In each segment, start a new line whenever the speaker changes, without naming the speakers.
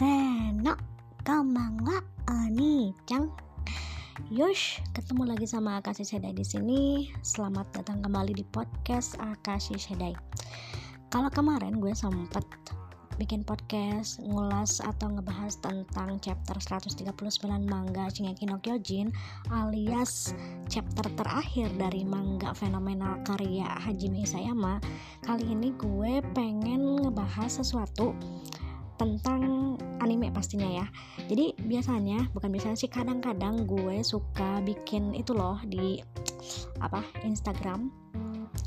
Seno, kamanga ani cang. Yosh, ketemu lagi sama Akashi Sedai di sini. Selamat datang kembali di podcast Akashi Sedai. Kalau kemarin gue sempet bikin podcast ngulas atau ngebahas tentang chapter 139 manga Shingeki no Kyojin alias chapter terakhir dari manga fenomenal karya Hajime Isayama kali ini gue pengen ngebahas sesuatu tentang anime pastinya ya. Jadi biasanya bukan biasanya sih kadang-kadang gue suka bikin itu loh di apa Instagram.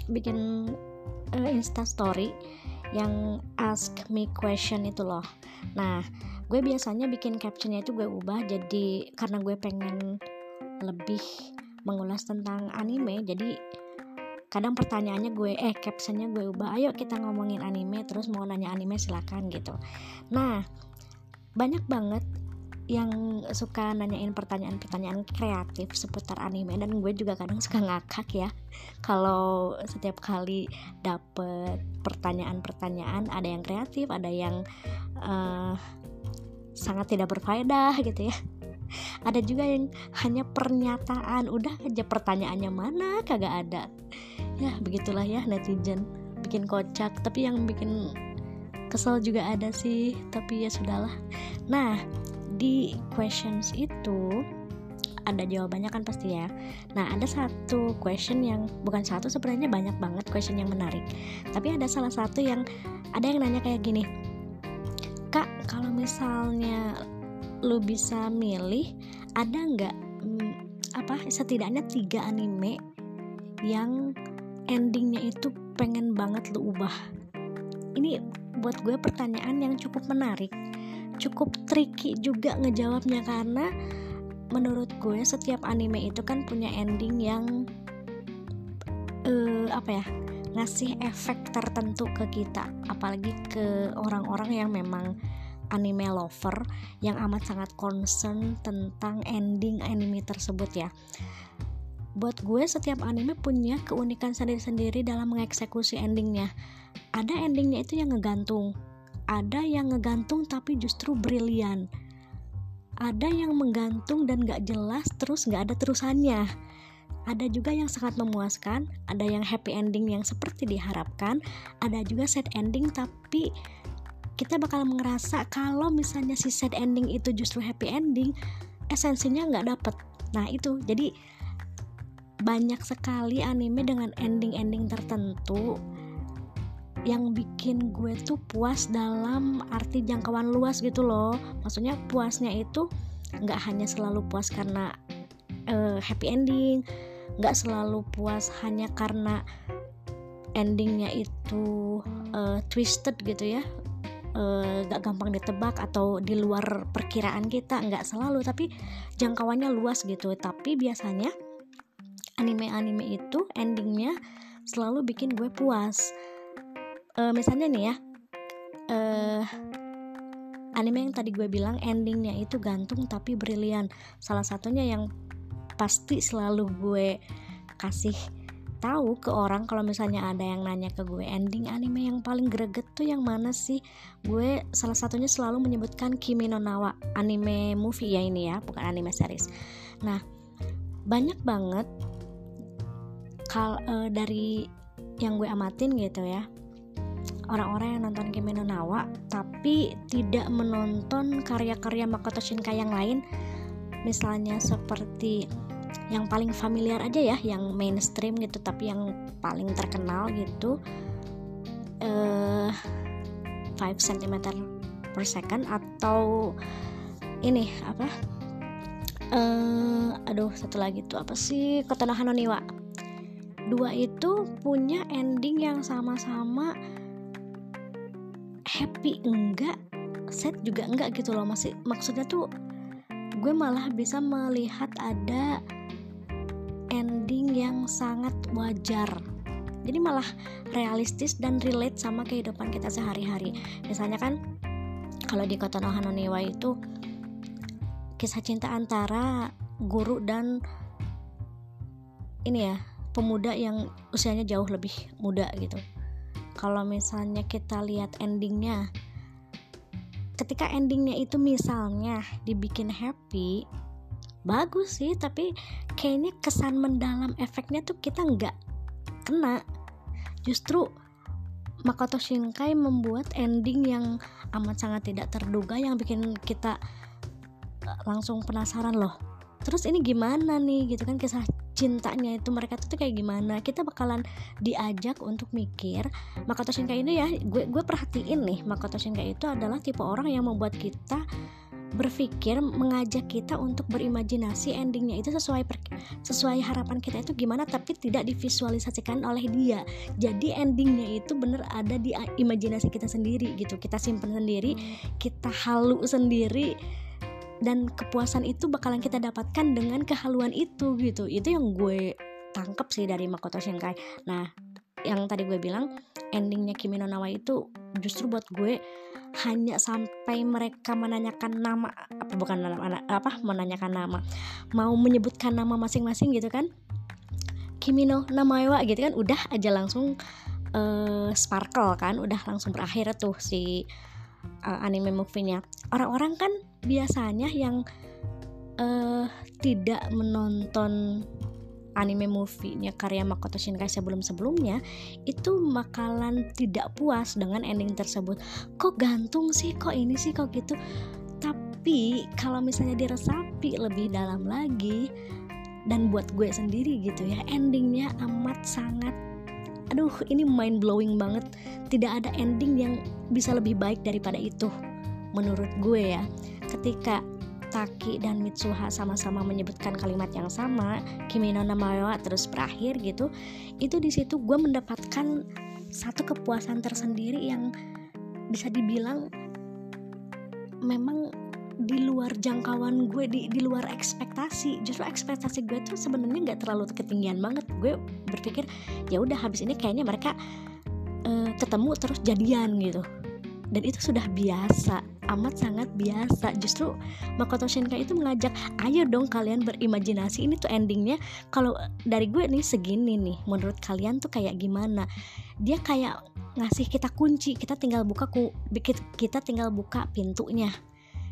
Bikin uh, Insta Story yang ask me question itu loh. Nah gue biasanya bikin captionnya itu gue ubah jadi karena gue pengen lebih mengulas tentang anime jadi kadang pertanyaannya gue eh captionnya gue ubah. Ayo kita ngomongin anime terus mau nanya anime silakan gitu. Nah banyak banget yang suka nanyain pertanyaan-pertanyaan kreatif seputar anime dan gue juga kadang suka ngakak ya. Kalau setiap kali dapet pertanyaan-pertanyaan ada yang kreatif ada yang uh, sangat tidak berfaedah gitu ya. Ada juga yang hanya pernyataan. Udah aja pertanyaannya mana? Kagak ada ya begitulah ya netizen bikin kocak tapi yang bikin kesel juga ada sih tapi ya sudahlah nah di questions itu ada jawabannya kan pasti ya. Nah, ada satu question yang bukan satu sebenarnya banyak banget question yang menarik. Tapi ada salah satu yang ada yang nanya kayak gini. Kak, kalau misalnya lu bisa milih, ada nggak hmm, apa setidaknya tiga anime yang endingnya itu pengen banget lu ubah? Ini buat gue pertanyaan yang cukup menarik cukup tricky juga ngejawabnya karena menurut gue setiap anime itu kan punya ending yang uh, apa ya ngasih efek tertentu ke kita apalagi ke orang-orang yang memang anime lover yang amat sangat concern tentang ending anime tersebut ya buat gue setiap anime punya keunikan sendiri-sendiri dalam mengeksekusi endingnya. Ada endingnya itu yang ngegantung. Ada yang ngegantung tapi justru brilian. Ada yang menggantung dan gak jelas terus gak ada terusannya. Ada juga yang sangat memuaskan ada yang happy ending yang seperti diharapkan ada juga sad ending tapi kita bakal ngerasa kalau misalnya si sad ending itu justru happy ending esensinya nggak dapet. Nah itu. Jadi banyak sekali anime dengan ending-ending tertentu yang bikin gue tuh puas dalam arti jangkauan luas gitu loh. Maksudnya puasnya itu nggak hanya selalu puas karena uh, happy ending nggak selalu puas hanya karena endingnya itu uh, twisted gitu ya uh, gak gampang ditebak atau di luar perkiraan kita nggak selalu tapi jangkauannya luas gitu. Tapi biasanya anime-anime itu endingnya selalu bikin gue puas. Uh, misalnya nih ya uh, anime yang tadi gue bilang endingnya itu gantung tapi brilian. Salah satunya yang pasti selalu gue kasih tahu ke orang kalau misalnya ada yang nanya ke gue ending anime yang paling greget tuh yang mana sih? Gue salah satunya selalu menyebutkan Kimi no Nawa anime movie ya ini ya bukan anime series. Nah banyak banget kal uh, dari yang gue amatin gitu ya. Orang-orang yang nonton Kimi no Nawa tapi tidak menonton karya-karya Makoto Shinkai yang lain. Misalnya seperti yang paling familiar aja ya yang mainstream gitu tapi yang paling terkenal gitu. Uh, 5 cm per second atau ini apa? Uh, aduh satu lagi tuh apa sih? Kotonoha no Niwa dua itu punya ending yang sama-sama happy enggak sad juga enggak gitu loh. Masih maksudnya tuh gue malah bisa melihat ada ending yang sangat wajar. Jadi malah realistis dan relate sama kehidupan kita sehari-hari. Misalnya kan kalau di Kota Nohanonewa itu kisah cinta antara guru dan ini ya pemuda yang usianya jauh lebih muda gitu. Kalau misalnya kita lihat endingnya ketika endingnya itu misalnya dibikin happy bagus sih tapi kayaknya kesan mendalam efeknya tuh kita nggak kena. Justru Makoto Shinkai membuat ending yang amat sangat tidak terduga yang bikin kita eh, langsung penasaran loh terus ini gimana nih? Gitu kan kisah cintanya itu mereka tuh kayak gimana. Kita bakalan diajak untuk mikir Makoto Shinkai ini ya gue gue perhatiin nih Makoto Shinkai itu adalah tipe orang yang membuat kita berpikir mengajak kita untuk berimajinasi endingnya itu sesuai per, sesuai harapan kita itu gimana tapi tidak divisualisasikan oleh dia. Jadi endingnya itu bener ada di imajinasi kita sendiri gitu. Kita simpen sendiri kita halu sendiri dan kepuasan itu bakalan kita dapatkan dengan kehaluan itu gitu. Itu yang gue tangkep sih dari Makoto Shinkai. Nah yang tadi gue bilang endingnya Kimi no Nawa itu justru buat gue hanya sampai mereka menanyakan nama apa bukan nama apa menanyakan nama mau menyebutkan nama masing-masing gitu kan. Kimino Namaewa gitu kan udah aja langsung uh, sparkle kan udah langsung berakhir tuh si uh, anime movie-nya. Orang-orang kan biasanya yang uh, tidak menonton anime movie-nya karya Makoto Shinkai sebelum-sebelumnya itu bakalan tidak puas dengan ending tersebut. Kok gantung sih? Kok ini sih? Kok gitu? Tapi kalau misalnya diresapi lebih dalam lagi dan buat gue sendiri gitu ya endingnya amat sangat aduh ini mind blowing banget tidak ada ending yang bisa lebih baik daripada itu menurut gue ya ketika Taki dan Mitsuha sama-sama menyebutkan kalimat yang sama, Kimi no Namawa terus berakhir gitu. Itu di situ gue mendapatkan satu kepuasan tersendiri yang bisa dibilang memang di luar jangkauan gue di di luar ekspektasi. Justru ekspektasi gue tuh sebenarnya nggak terlalu ketinggian banget. Gue berpikir ya udah habis ini kayaknya mereka uh, ketemu terus jadian gitu. Dan itu sudah biasa amat sangat biasa. Justru Makoto Shinkai itu mengajak ayo dong kalian berimajinasi. Ini tuh endingnya kalau dari gue nih segini nih menurut kalian tuh kayak gimana? Dia kayak ngasih kita kunci kita tinggal buka ku kita tinggal buka pintunya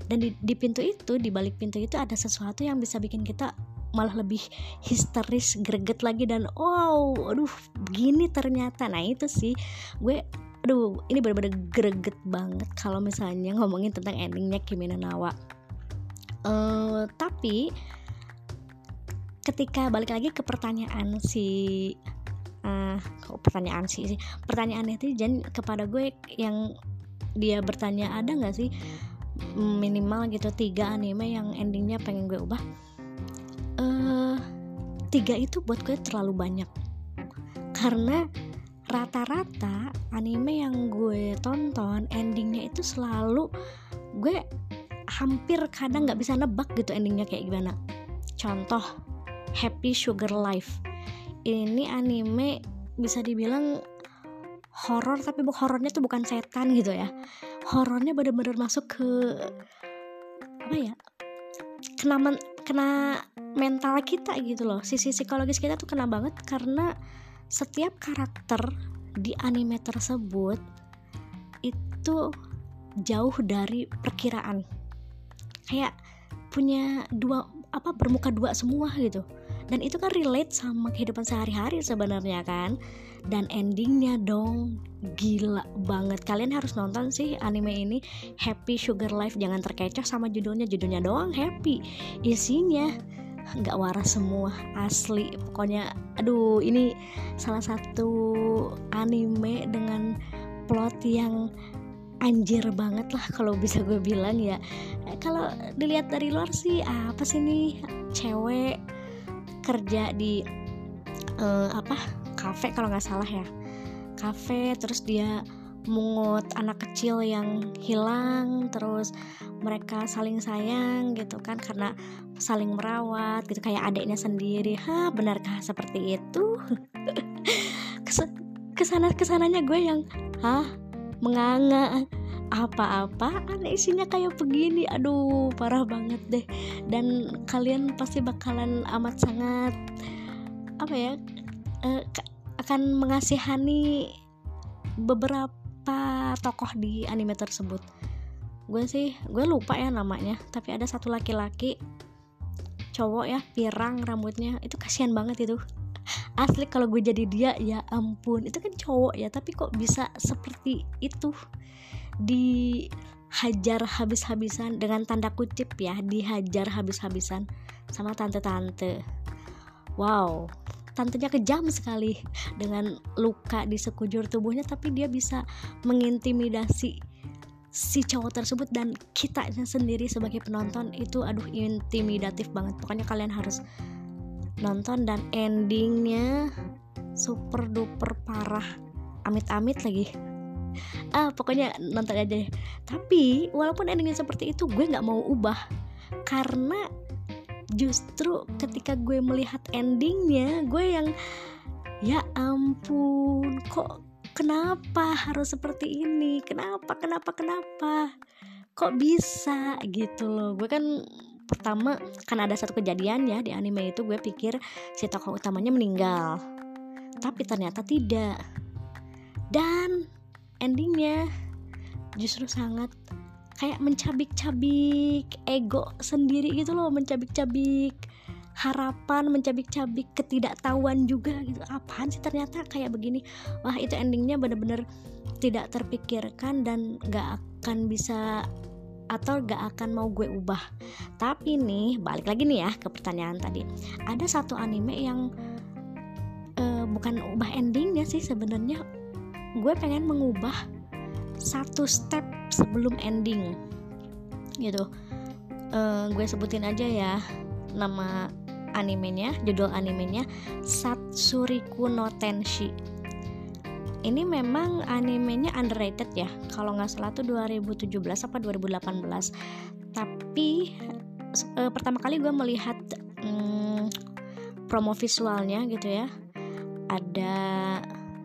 dan di, di pintu itu di balik pintu itu ada sesuatu yang bisa bikin kita malah lebih histeris greget lagi dan wow aduh begini ternyata. Nah itu sih. Gue aduh ini bener-bener greget banget kalau misalnya ngomongin tentang endingnya Kimi no Nawa. Uh, tapi ketika balik lagi ke pertanyaan si uh, pertanyaan si, si pertanyaan netizen kepada gue yang dia bertanya ada nggak sih minimal gitu tiga anime yang endingnya pengen gue ubah. Uh, tiga itu buat gue terlalu banyak. Karena rata-rata anime yang gue tonton endingnya itu selalu gue hampir kadang nggak bisa nebak gitu endingnya kayak gimana. Contoh Happy Sugar Life. Ini anime bisa dibilang horor tapi bu horornya tuh bukan setan gitu ya horornya bener-bener masuk ke apa ya kena men, kena mental kita gitu loh. Sisi psikologis kita tuh kena banget karena setiap karakter di anime tersebut itu jauh dari perkiraan. Kayak punya dua apa bermuka dua semua gitu dan itu kan relate sama kehidupan sehari-hari sebenarnya kan. Dan endingnya dong gila banget. Kalian harus nonton sih anime ini Happy Sugar Life. Jangan terkecoh sama judulnya judulnya doang happy. Isinya nggak waras semua asli. Pokoknya aduh ini salah satu anime dengan plot yang anjir banget lah kalau bisa gue bilang ya. Eh, kalau dilihat dari luar sih apa sih nih cewek kerja di uh, apa kafe kalau nggak salah ya. Kafe terus dia mungut anak kecil yang hilang terus mereka saling sayang gitu kan karena saling merawat gitu kayak adiknya sendiri. Ha benarkah seperti itu? Ke sana ke sananya gue yang hah? Menganga apa-apa aneh isinya kayak begini. Aduh parah banget deh. Dan kalian pasti bakalan amat sangat apa ya uh, akan mengasihani beberapa tokoh di anime tersebut. Gue sih gue lupa ya namanya tapi ada satu laki-laki cowok ya pirang rambutnya. Itu kasihan banget itu. Asli kalau gue jadi dia ya ampun. Itu kan cowok ya tapi kok bisa seperti itu dihajar habis-habisan dengan tanda kutip ya dihajar habis-habisan sama tante-tante. Wow tantenya kejam sekali dengan luka di sekujur tubuhnya tapi dia bisa mengintimidasi si cowok tersebut dan kita sendiri sebagai penonton. Itu aduh intimidatif banget. Pokoknya kalian harus nonton dan endingnya super duper parah. Amit-amit lagi ah pokoknya nonton aja deh. Tapi walaupun endingnya seperti itu gue nggak mau ubah. Karena justru ketika gue melihat endingnya gue yang ya ampun kok kenapa harus seperti ini? Kenapa kenapa kenapa? Kok bisa? Gitu loh. Gue kan pertama kan ada satu kejadian ya di anime itu gue pikir si tokoh utamanya meninggal. Tapi ternyata tidak. Dan endingnya justru sangat kayak mencabik-cabik ego sendiri gitu loh mencabik-cabik harapan mencabik-cabik ketidaktahuan juga gitu. Apaan sih ternyata kayak begini? Wah itu endingnya bener-bener tidak terpikirkan dan gak akan bisa atau gak akan mau gue ubah. Tapi nih balik lagi nih ya ke pertanyaan tadi. Ada satu anime yang uh, bukan ubah endingnya sih sebenarnya gue pengen mengubah satu step sebelum ending. Gitu. Uh, gue sebutin aja ya nama animenya judul animenya Satsuriku no Tenshi. Ini memang animenya underrated ya. Kalau nggak salah tuh 2017 apa 2018 tapi uh, pertama kali gue melihat um, promo visualnya gitu ya. Ada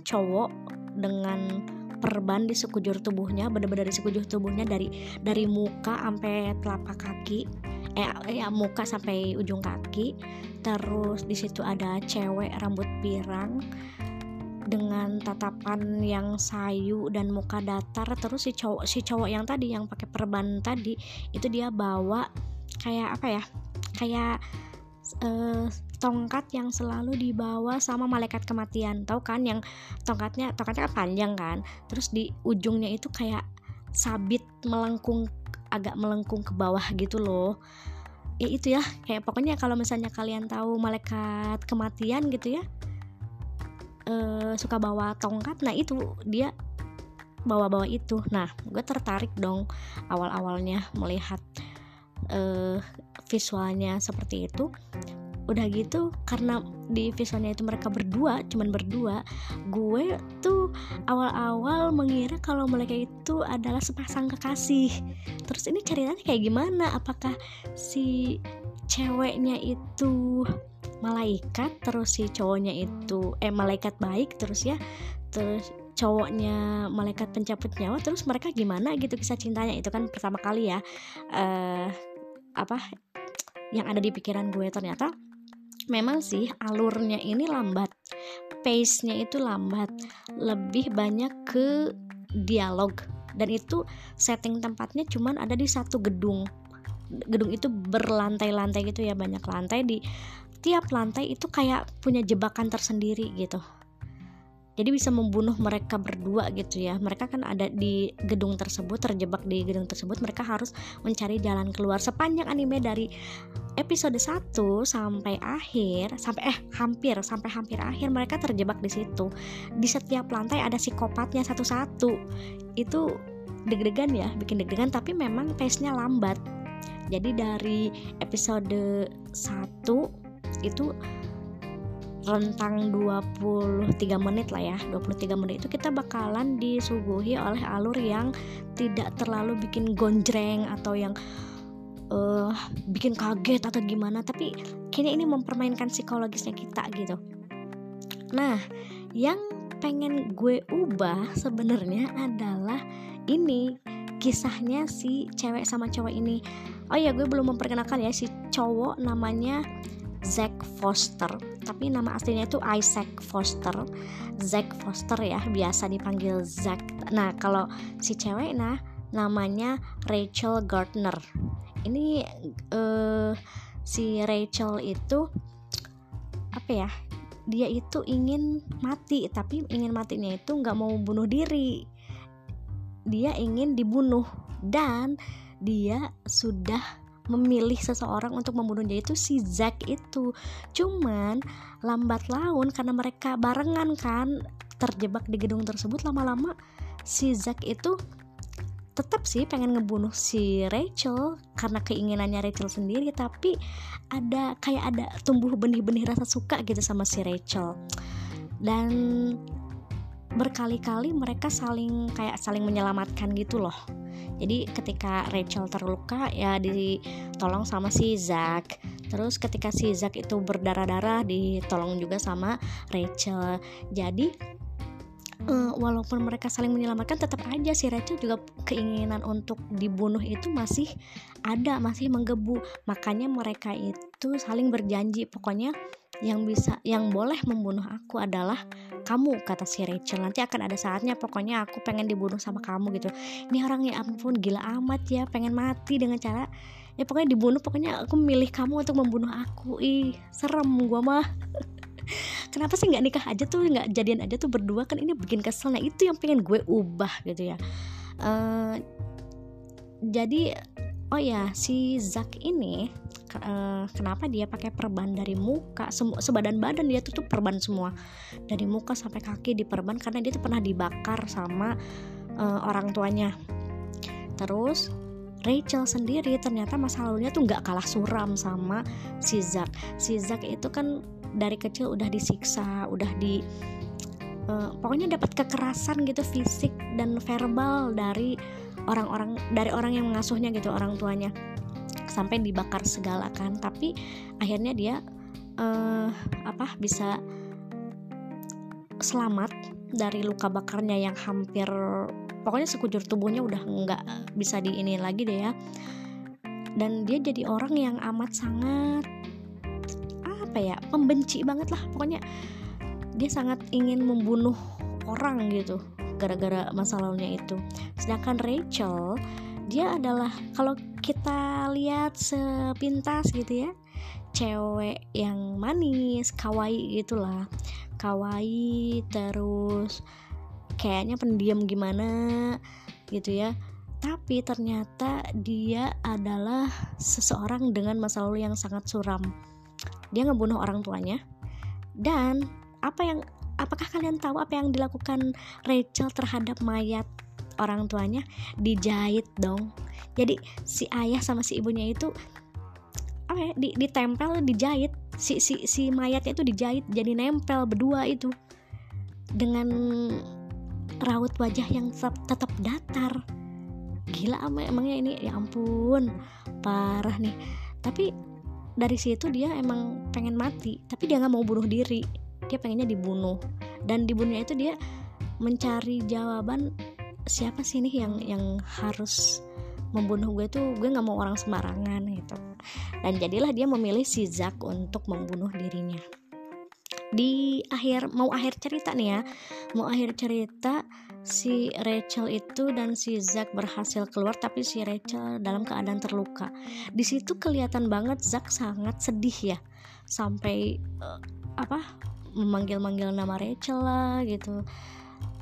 cowok dengan perban di sekujur tubuhnya bener-bener di sekujur tubuhnya dari dari muka sampai telapak kaki eh ya muka sampai ujung kaki. Terus di situ ada cewek rambut pirang dengan tatapan yang sayu dan muka datar. Terus si cowok si cowok yang tadi yang pakai perban tadi itu dia bawa kayak apa ya kayak uh, tongkat yang selalu dibawa sama malaikat kematian. Tahu kan yang tongkatnya tongkatnya kan panjang kan? Terus di ujungnya itu kayak sabit melengkung agak melengkung ke bawah gitu loh. Ya itu ya kayak pokoknya kalau misalnya kalian tahu malaikat kematian gitu ya e, suka bawa tongkat nah itu dia bawa-bawa itu. Nah gue tertarik dong awal-awalnya melihat e, visualnya seperti itu udah gitu karena di visualnya itu mereka berdua cuman berdua gue tuh awal-awal mengira kalau mereka itu adalah sepasang kekasih. Terus ini ceritanya kayak gimana? Apakah si ceweknya itu malaikat terus si cowoknya itu eh malaikat baik terus ya terus cowoknya malaikat pencabut nyawa terus mereka gimana gitu kisah cintanya? Itu kan pertama kali ya uh, apa yang ada di pikiran gue ternyata memang sih alurnya ini lambat pace-nya itu lambat lebih banyak ke dialog. Dan itu setting tempatnya cuman ada di satu gedung. Gedung itu berlantai-lantai gitu ya banyak lantai di tiap lantai itu kayak punya jebakan tersendiri gitu jadi bisa membunuh mereka berdua gitu ya. Mereka kan ada di gedung tersebut terjebak di gedung tersebut. Mereka harus mencari jalan keluar. Sepanjang anime dari episode 1 sampai akhir sampai eh hampir sampai hampir akhir mereka terjebak di situ. Di setiap lantai ada psikopatnya satu-satu. Itu deg-degan ya bikin deg-degan tapi memang pace-nya lambat. Jadi dari episode 1 itu rentang 23 menit lah ya 23 menit itu kita bakalan disuguhi oleh alur yang tidak terlalu bikin gonjreng atau yang uh, bikin kaget atau gimana. Tapi kayaknya ini mempermainkan psikologisnya kita gitu. Nah yang pengen gue ubah sebenarnya adalah ini kisahnya si cewek sama cowok ini. Oh ya gue belum memperkenalkan ya si cowok namanya Zack Foster. Tapi nama aslinya itu Isaac Foster. Zack Foster ya biasa dipanggil Zack nah kalau si cewek nah namanya Rachel Gardner. Ini uh, si Rachel itu apa ya dia itu ingin mati tapi ingin matinya itu nggak mau bunuh diri. Dia ingin dibunuh dan dia sudah memilih seseorang untuk membunuh dia itu si Zack itu. Cuman lambat laun karena mereka barengan kan terjebak di gedung tersebut lama-lama si Zack itu tetap sih pengen ngebunuh si Rachel karena keinginannya Rachel sendiri tapi ada kayak ada tumbuh benih-benih rasa suka gitu sama si Rachel. Dan berkali-kali mereka saling kayak saling menyelamatkan gitu loh. Jadi ketika Rachel terluka ya ditolong sama si Zack. Terus ketika si Zack itu berdarah-darah ditolong juga sama Rachel. Jadi uh, walaupun mereka saling menyelamatkan tetap aja si Rachel juga keinginan untuk dibunuh itu masih ada masih menggebu. Makanya mereka itu saling berjanji. Pokoknya yang bisa yang boleh membunuh aku adalah kamu kata si Rachel. Nanti akan ada saatnya pokoknya aku pengen dibunuh sama kamu gitu. Ini orang ya ampun gila amat ya pengen mati dengan cara ya pokoknya dibunuh pokoknya aku milih kamu untuk membunuh aku. Ih serem gua mah. Kenapa sih nggak nikah aja tuh nggak jadian aja tuh berdua? Kan ini bikin kesel. Nah itu yang pengen gue ubah gitu ya. Uh, jadi oh ya si Zack ini uh, kenapa dia pakai perban dari muka? Sebadan badan dia tuh perban semua. Dari muka sampai kaki diperban karena dia tuh pernah dibakar sama uh, orang tuanya. Terus Rachel sendiri ternyata masa lalunya tuh nggak kalah suram sama si Zack. Si Zack itu kan dari kecil udah disiksa udah di uh, pokoknya dapat kekerasan gitu fisik dan verbal dari orang-orang dari orang yang mengasuhnya gitu orang tuanya. Sampai dibakar segala kan tapi akhirnya dia uh, apa bisa selamat dari luka bakarnya yang hampir pokoknya sekujur tubuhnya udah nggak bisa di ini lagi deh ya. Dan dia jadi orang yang amat sangat apa ya pembenci banget lah. Pokoknya dia sangat ingin membunuh orang gitu gara-gara masa lalunya itu. Sedangkan Rachel dia adalah kalau kita lihat sepintas gitu ya cewek yang manis kawaii gitulah. Kawaii terus kayaknya pendiam gimana gitu ya. Tapi ternyata dia adalah seseorang dengan masa lalu yang sangat suram. Dia ngebunuh orang tuanya. Dan apa yang apakah kalian tahu apa yang dilakukan Rachel terhadap mayat orang tuanya? Dijahit dong. Jadi si ayah sama si ibunya itu apa ya di, ditempel dijahit. Si si si mayatnya itu dijahit jadi nempel berdua itu. Dengan raut wajah yang tetap, tetap datar. Gila emangnya ini ya ampun parah nih. Tapi dari situ dia emang pengen mati tapi dia nggak mau bunuh diri dia pengennya dibunuh. Dan dibunuhnya itu dia mencari jawaban siapa sih nih yang yang harus membunuh gue tuh gue nggak mau orang sembarangan gitu. Dan jadilah dia memilih si Zack untuk membunuh dirinya. Di akhir mau akhir cerita nih ya. Mau akhir cerita si Rachel itu dan si Zack berhasil keluar tapi si Rachel dalam keadaan terluka. Di situ kelihatan banget Zack sangat sedih ya. Sampai uh, apa memanggil-manggil nama Rachel lah gitu.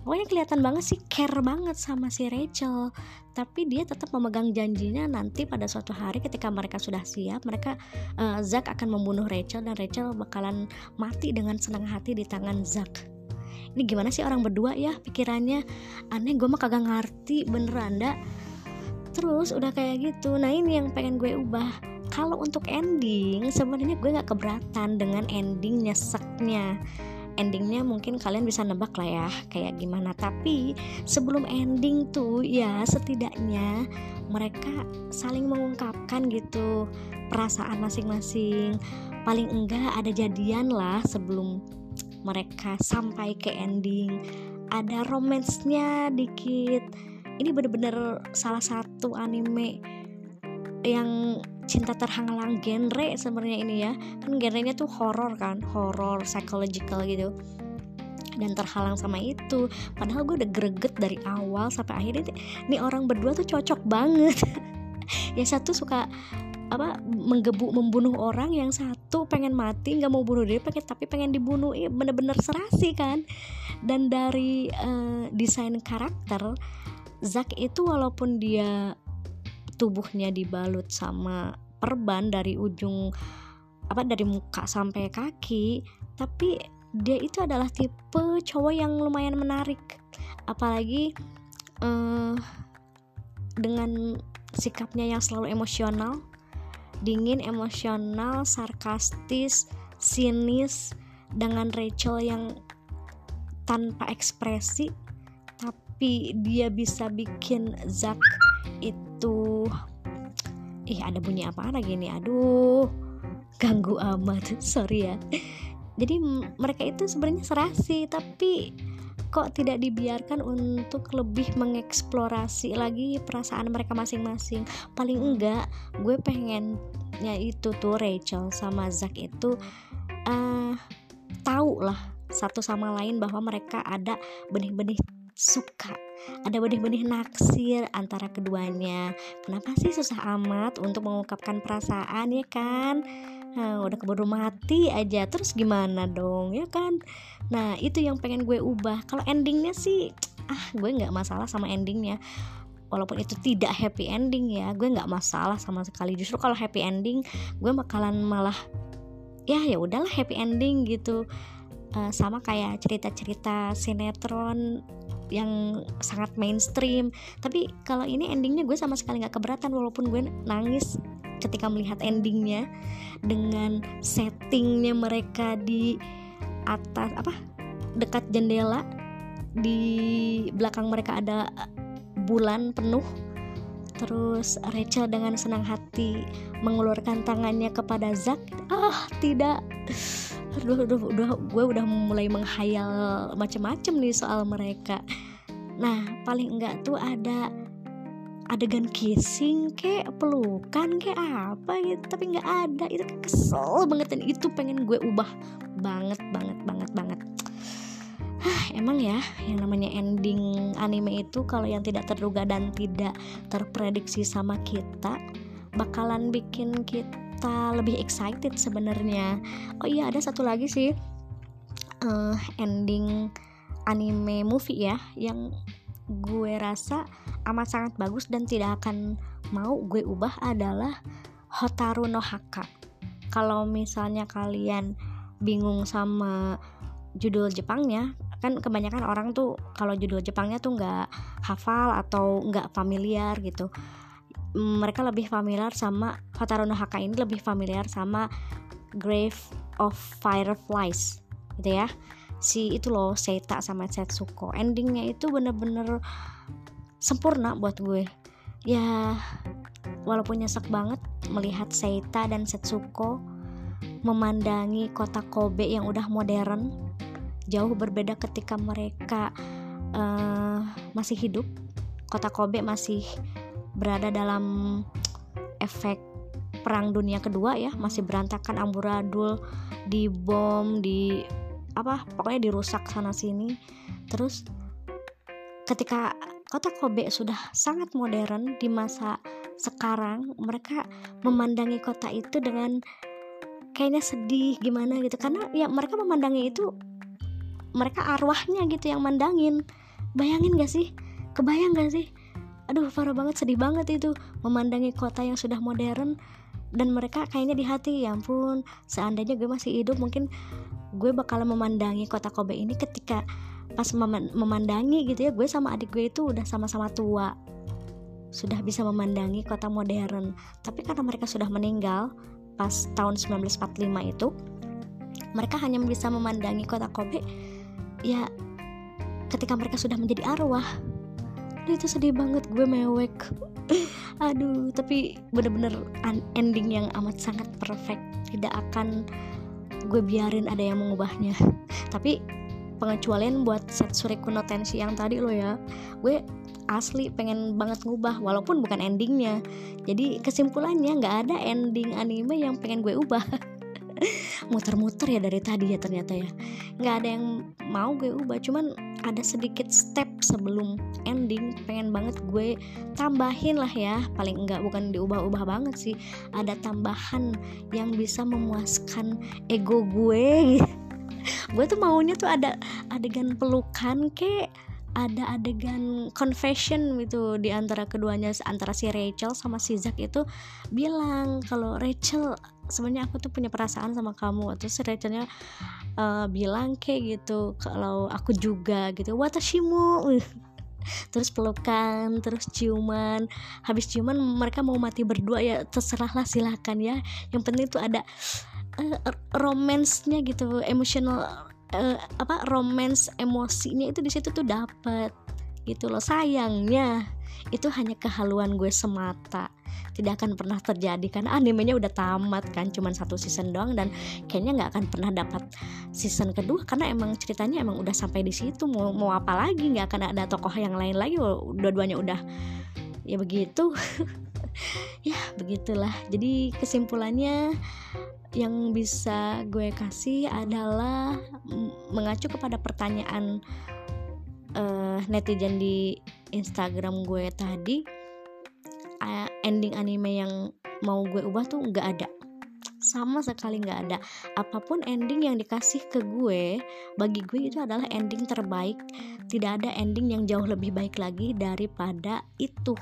Pokoknya kelihatan banget sih care banget sama si Rachel. Tapi dia tetap memegang janjinya nanti pada suatu hari ketika mereka sudah siap mereka uh, Zack akan membunuh Rachel dan Rachel bakalan mati dengan senang hati di tangan Zack. Ini gimana sih orang berdua ya pikirannya? Aneh gue mah kagak ngerti beneran anda terus udah kayak gitu nah ini yang pengen gue ubah kalau untuk ending sebenarnya gue gak keberatan dengan ending nyeseknya. Endingnya mungkin kalian bisa nebak lah ya kayak gimana. Tapi sebelum ending tuh ya setidaknya mereka saling mengungkapkan gitu perasaan masing-masing. Paling enggak ada jadian lah sebelum mereka sampai ke ending. Ada romansnya dikit. Ini bener-bener salah satu anime yang cinta terhalang genre sebenarnya ini ya. Kan genrenya tuh horror kan horror psychological gitu. Dan terhalang sama itu. Padahal gue udah greget dari awal sampai akhirnya nih orang berdua tuh cocok banget. Yang satu suka apa menggebuk membunuh orang. Yang satu pengen mati nggak mau bunuh diri pengen tapi pengen dibunuh. Iya bener-bener serasi kan. Dan dari uh, desain karakter Zack itu walaupun dia tubuhnya dibalut sama perban dari ujung apa dari muka sampai kaki tapi dia itu adalah tipe cowok yang lumayan menarik. Apalagi uh, dengan sikapnya yang selalu emosional dingin emosional sarkastis sinis dengan Rachel yang tanpa ekspresi tapi dia bisa bikin Zack itu ih ada bunyi apa lagi nih aduh. Ganggu amat. Sorry ya. Jadi mereka itu sebenarnya serasi tapi kok tidak dibiarkan untuk lebih mengeksplorasi lagi perasaan mereka masing-masing? Paling enggak gue pengennya itu tuh Rachel sama Zack itu uh, tahu lah satu sama lain bahwa mereka ada benih-benih suka ada benih-benih naksir antara keduanya. Kenapa sih susah amat untuk mengungkapkan perasaan ya kan? Nah, udah keburu mati aja terus gimana dong ya kan? Nah itu yang pengen gue ubah. Kalau endingnya sih ah gue nggak masalah sama endingnya. Walaupun itu tidak happy ending ya gue nggak masalah sama sekali. Justru kalau happy ending gue bakalan malah ya ya udahlah happy ending gitu. Uh, sama kayak cerita-cerita sinetron yang sangat mainstream. Tapi kalau ini endingnya gue sama sekali nggak keberatan walaupun gue nangis ketika melihat endingnya dengan settingnya mereka di atas apa dekat jendela. Di belakang mereka ada bulan penuh terus Rachel dengan senang hati mengeluarkan tangannya kepada Zack. Ah tidak. Aduh, aduh, udah gue udah mulai menghayal macam-macam nih soal mereka. Nah paling enggak tuh ada adegan kissing kayak pelukan kayak apa gitu. Tapi nggak ada. Itu kesel banget dan itu pengen gue ubah. Banget banget banget banget emang ya yang namanya ending anime itu kalau yang tidak terduga dan tidak terprediksi sama kita bakalan bikin kita lebih excited sebenarnya. Oh iya ada satu lagi sih uh, ending anime movie ya yang gue rasa amat sangat bagus dan tidak akan mau gue ubah adalah Hotaru no Haka. Kalau misalnya kalian bingung sama judul Jepangnya kan kebanyakan orang tuh kalau judul Jepangnya tuh nggak hafal atau nggak familiar gitu. Mereka lebih familiar sama Hotaru no Haka ini lebih familiar sama Grave of Fireflies gitu ya. Si itu loh Seita sama Setsuko. Endingnya itu bener-bener sempurna buat gue. Ya walaupun nyesek banget melihat Seita dan Setsuko memandangi kota Kobe yang udah modern jauh berbeda ketika mereka uh, masih hidup. Kota Kobe masih berada dalam efek perang dunia kedua ya. Masih berantakan amburadul di bom di apa pokoknya dirusak sana sini. Terus ketika kota Kobe sudah sangat modern di masa sekarang mereka memandangi kota itu dengan kayaknya sedih gimana gitu. Karena ya mereka memandangi itu mereka arwahnya gitu yang mandangin. Bayangin gak sih? Kebayang gak sih? Aduh parah banget sedih banget itu memandangi kota yang sudah modern dan mereka kayaknya di hati ya ampun seandainya gue masih hidup mungkin gue bakal memandangi kota Kobe ini ketika pas mem memandangi gitu ya gue sama adik gue itu udah sama-sama tua sudah bisa memandangi kota modern. Tapi karena mereka sudah meninggal pas tahun 1945 itu mereka hanya bisa memandangi kota Kobe ya ketika mereka sudah menjadi arwah itu sedih banget gue mewek. Aduh tapi bener-bener ending yang amat sangat perfect. Tidak akan gue biarin ada yang mengubahnya. Tapi pengecualian buat Setsure Kuno Tenshi yang tadi lo ya gue asli pengen banget ngubah walaupun bukan endingnya. Jadi kesimpulannya nggak ada ending anime yang pengen gue ubah muter-muter ya dari tadi ya ternyata ya. Nggak ada yang mau gue ubah cuman ada sedikit step sebelum ending. Pengen banget gue tambahin lah ya. Paling enggak bukan diubah-ubah banget sih. Ada tambahan yang bisa memuaskan ego gue. Gue tuh maunya tuh ada adegan pelukan kek ada adegan confession gitu di antara keduanya antara si Rachel sama si Zack itu bilang kalau Rachel sebenarnya aku tuh punya perasaan sama kamu. Terus Rachelnya uh, bilang kayak gitu kalau aku juga gitu watashimu. Terus pelukan terus ciuman. Habis ciuman mereka mau mati berdua ya terserahlah silahkan ya. Yang penting tuh ada uh, romance-nya gitu emotional uh, apa romance emosinya itu di situ tuh dapat gitu loh. Sayangnya itu hanya kehaluan gue semata. Tidak akan pernah terjadi karena animenya udah tamat kan cuman satu season doang dan kayaknya nggak akan pernah dapat season kedua karena emang ceritanya emang udah sampai di situ. Mau mau apa lagi? Nggak akan ada tokoh yang lain lagi. Dua-duanya udah ya begitu. Ya begitulah. Jadi kesimpulannya yang bisa gue kasih adalah mengacu kepada pertanyaan uh, netizen di Instagram gue tadi ending anime yang mau gue ubah tuh nggak ada sama sekali nggak ada. Apa pun ending yang dikasih ke gue bagi gue itu adalah ending terbaik. Tidak ada ending yang jauh lebih baik lagi daripada itu.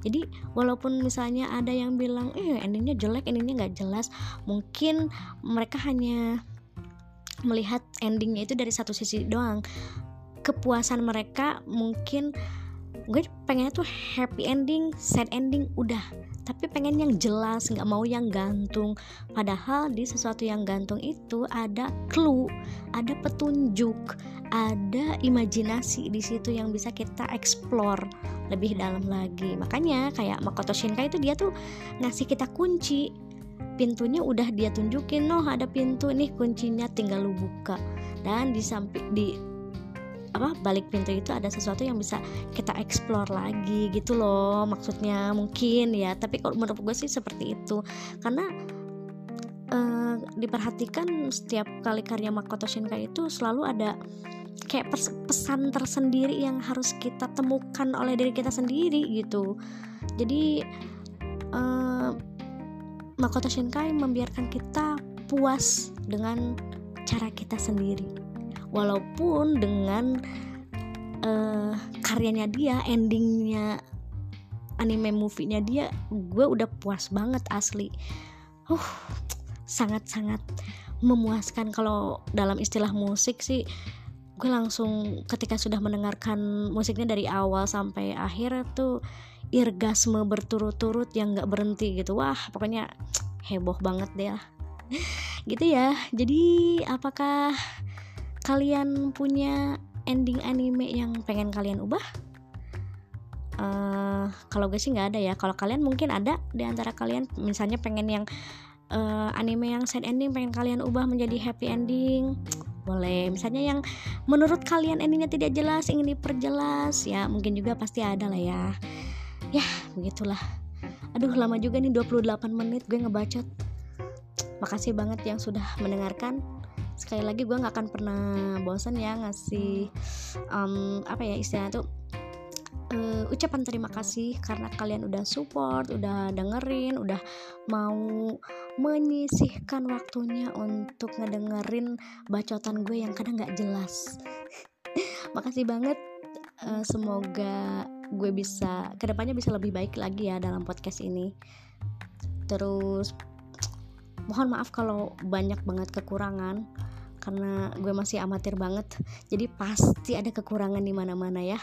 Jadi walaupun misalnya ada yang bilang eh endingnya jelek endingnya nggak jelas mungkin mereka hanya melihat endingnya itu dari satu sisi doang. Kepuasan mereka mungkin gue pengennya tuh happy ending sad ending udah tapi pengen yang jelas nggak mau yang gantung. Padahal di sesuatu yang gantung itu ada clue ada petunjuk ada imajinasi di situ yang bisa kita explore lebih dalam lagi. Makanya kayak Makoto Shinkai itu dia tuh ngasih kita kunci. Pintunya udah dia tunjukin noh ada pintu. Nih kuncinya tinggal lu buka. Dan di samping di apa balik pintu itu ada sesuatu yang bisa kita explore lagi gitu loh maksudnya mungkin ya. Tapi kalau menurut gue sih seperti itu. Karena uh, diperhatikan setiap kali karya Makoto Shinkai itu selalu ada kayak pesan tersendiri yang harus kita temukan oleh diri kita sendiri gitu. Jadi uh, Makoto Shinkai membiarkan kita puas dengan cara kita sendiri walaupun dengan uh, karyanya dia endingnya anime movie-nya dia gue udah puas banget asli. Uh sangat-sangat memuaskan. Kalau dalam istilah musik sih gue langsung ketika sudah mendengarkan musiknya dari awal sampai akhir tuh irgasme berturut-turut yang gak berhenti gitu. Wah pokoknya heboh banget deh lah. Gitu ya. Jadi apakah kalian punya ending anime yang pengen kalian ubah? Uh, kalau gue sih nggak ada ya. Kalau kalian mungkin ada di antara kalian, misalnya pengen yang uh, anime yang sad ending pengen kalian ubah menjadi happy ending, boleh. Misalnya yang menurut kalian endingnya tidak jelas ingin diperjelas, ya mungkin juga pasti ada lah ya. Ya begitulah. Aduh lama juga nih 28 menit gue ngebacot. Makasih banget yang sudah mendengarkan sekali lagi gue nggak akan pernah bosan ya ngasih um, apa ya istilahnya tuh uh, ucapan terima kasih karena kalian udah support, udah dengerin, udah mau menyisihkan waktunya untuk ngedengerin bacotan gue yang kadang nggak jelas. Makasih banget. Uh, semoga gue bisa ke depannya bisa lebih baik lagi ya dalam podcast ini. Terus mohon maaf kalau banyak banget kekurangan karena gue masih amatir banget. Jadi pasti ada kekurangan di mana-mana ya.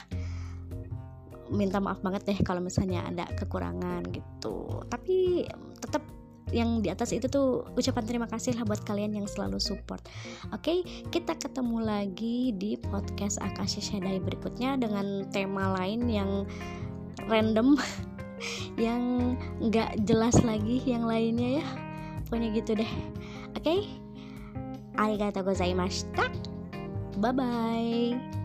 Minta maaf banget deh kalau misalnya ada kekurangan gitu. Tapi tetap yang di atas itu tuh ucapan terima kasih lah buat kalian yang selalu support. Oke okay, kita ketemu lagi di podcast Akashi Shadai berikutnya dengan tema lain yang random yang nggak jelas lagi yang lainnya ya pokoknya gitu deh. Oke? Okay? arigatou gozaimashita bye bye